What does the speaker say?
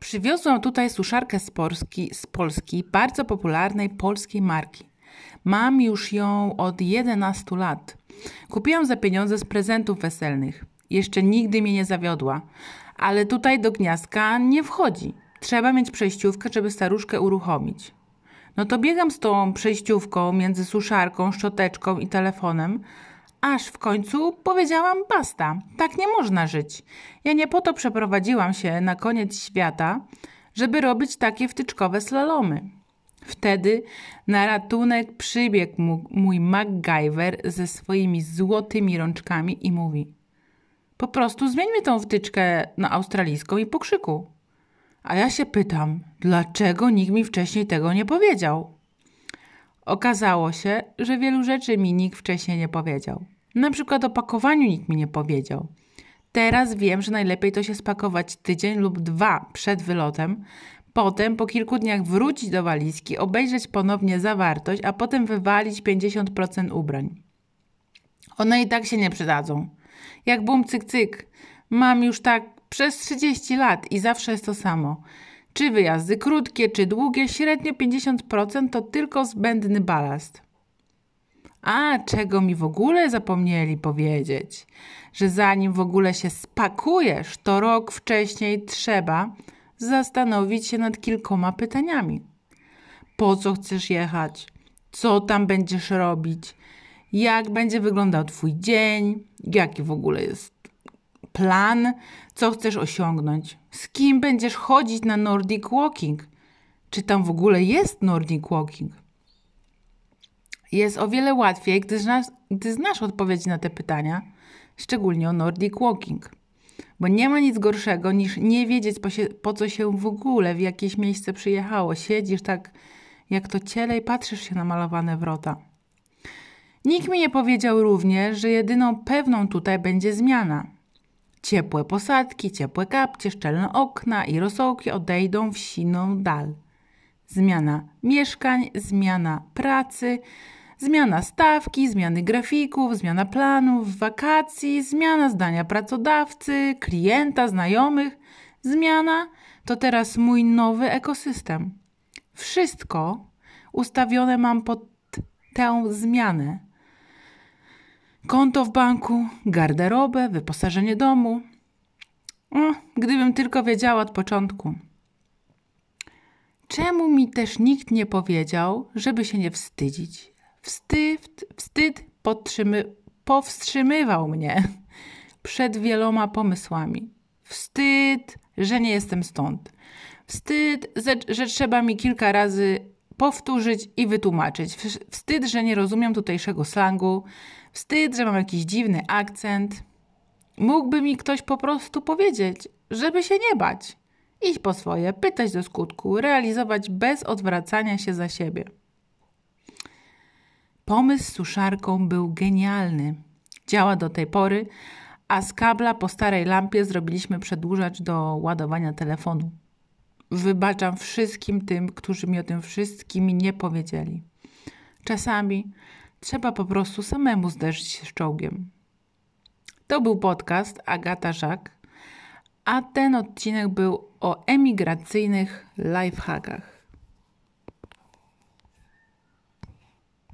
Przywiozłam tutaj suszarkę z Polski, z Polski, bardzo popularnej polskiej marki. Mam już ją od 11 lat. Kupiłam za pieniądze z prezentów weselnych. Jeszcze nigdy mnie nie zawiodła. Ale tutaj do gniazdka nie wchodzi. Trzeba mieć przejściówkę, żeby staruszkę uruchomić. No to biegam z tą przejściówką między suszarką, szczoteczką i telefonem, aż w końcu powiedziałam basta. Tak nie można żyć. Ja nie po to przeprowadziłam się na koniec świata, żeby robić takie wtyczkowe slalomy. Wtedy na ratunek przybiegł mój MacGyver ze swoimi złotymi rączkami i mówi: Po prostu zmieńmy tą wtyczkę na australijską i pokrzyku. A ja się pytam, dlaczego nikt mi wcześniej tego nie powiedział? Okazało się, że wielu rzeczy mi nikt wcześniej nie powiedział. Na przykład o pakowaniu nikt mi nie powiedział. Teraz wiem, że najlepiej to się spakować tydzień lub dwa przed wylotem, potem po kilku dniach wrócić do walizki, obejrzeć ponownie zawartość, a potem wywalić 50% ubrań. One i tak się nie przydadzą. Jak bum cyk cyk. Mam już tak przez 30 lat i zawsze jest to samo. Czy wyjazdy krótkie, czy długie, średnio 50% to tylko zbędny balast. A czego mi w ogóle zapomnieli powiedzieć? Że zanim w ogóle się spakujesz, to rok wcześniej trzeba zastanowić się nad kilkoma pytaniami. Po co chcesz jechać? Co tam będziesz robić? Jak będzie wyglądał Twój dzień? Jaki w ogóle jest plan? Co chcesz osiągnąć? Z kim będziesz chodzić na Nordic Walking? Czy tam w ogóle jest Nordic Walking? Jest o wiele łatwiej, gdy znasz, gdy znasz odpowiedzi na te pytania, szczególnie o Nordic Walking. Bo nie ma nic gorszego niż nie wiedzieć, po, się, po co się w ogóle w jakieś miejsce przyjechało. Siedzisz tak jak to ciele i patrzysz się na malowane wrota. Nikt mi nie powiedział również, że jedyną pewną tutaj będzie zmiana. Ciepłe posadki, ciepłe kapcie, szczelne okna i rosołki odejdą w siną dal. Zmiana mieszkań, zmiana pracy, Zmiana stawki, zmiany grafików, zmiana planów, wakacji, zmiana zdania pracodawcy, klienta, znajomych. Zmiana to teraz mój nowy ekosystem. Wszystko ustawione mam pod tę zmianę. Konto w banku, garderobę, wyposażenie domu. O, gdybym tylko wiedziała od początku. Czemu mi też nikt nie powiedział, żeby się nie wstydzić? Wstyd, wstyd powstrzymywał mnie przed wieloma pomysłami. Wstyd, że nie jestem stąd. Wstyd, że trzeba mi kilka razy powtórzyć i wytłumaczyć. Wstyd, że nie rozumiem tutejszego slangu. Wstyd, że mam jakiś dziwny akcent. Mógłby mi ktoś po prostu powiedzieć, żeby się nie bać. Iść po swoje, pytać do skutku, realizować bez odwracania się za siebie. Pomysł z suszarką był genialny. Działa do tej pory, a z kabla po starej lampie zrobiliśmy przedłużacz do ładowania telefonu. Wybaczam wszystkim tym, którzy mi o tym wszystkim nie powiedzieli. Czasami trzeba po prostu samemu zderzyć się z czołgiem. To był podcast Agata Żak, a ten odcinek był o emigracyjnych lifehackach.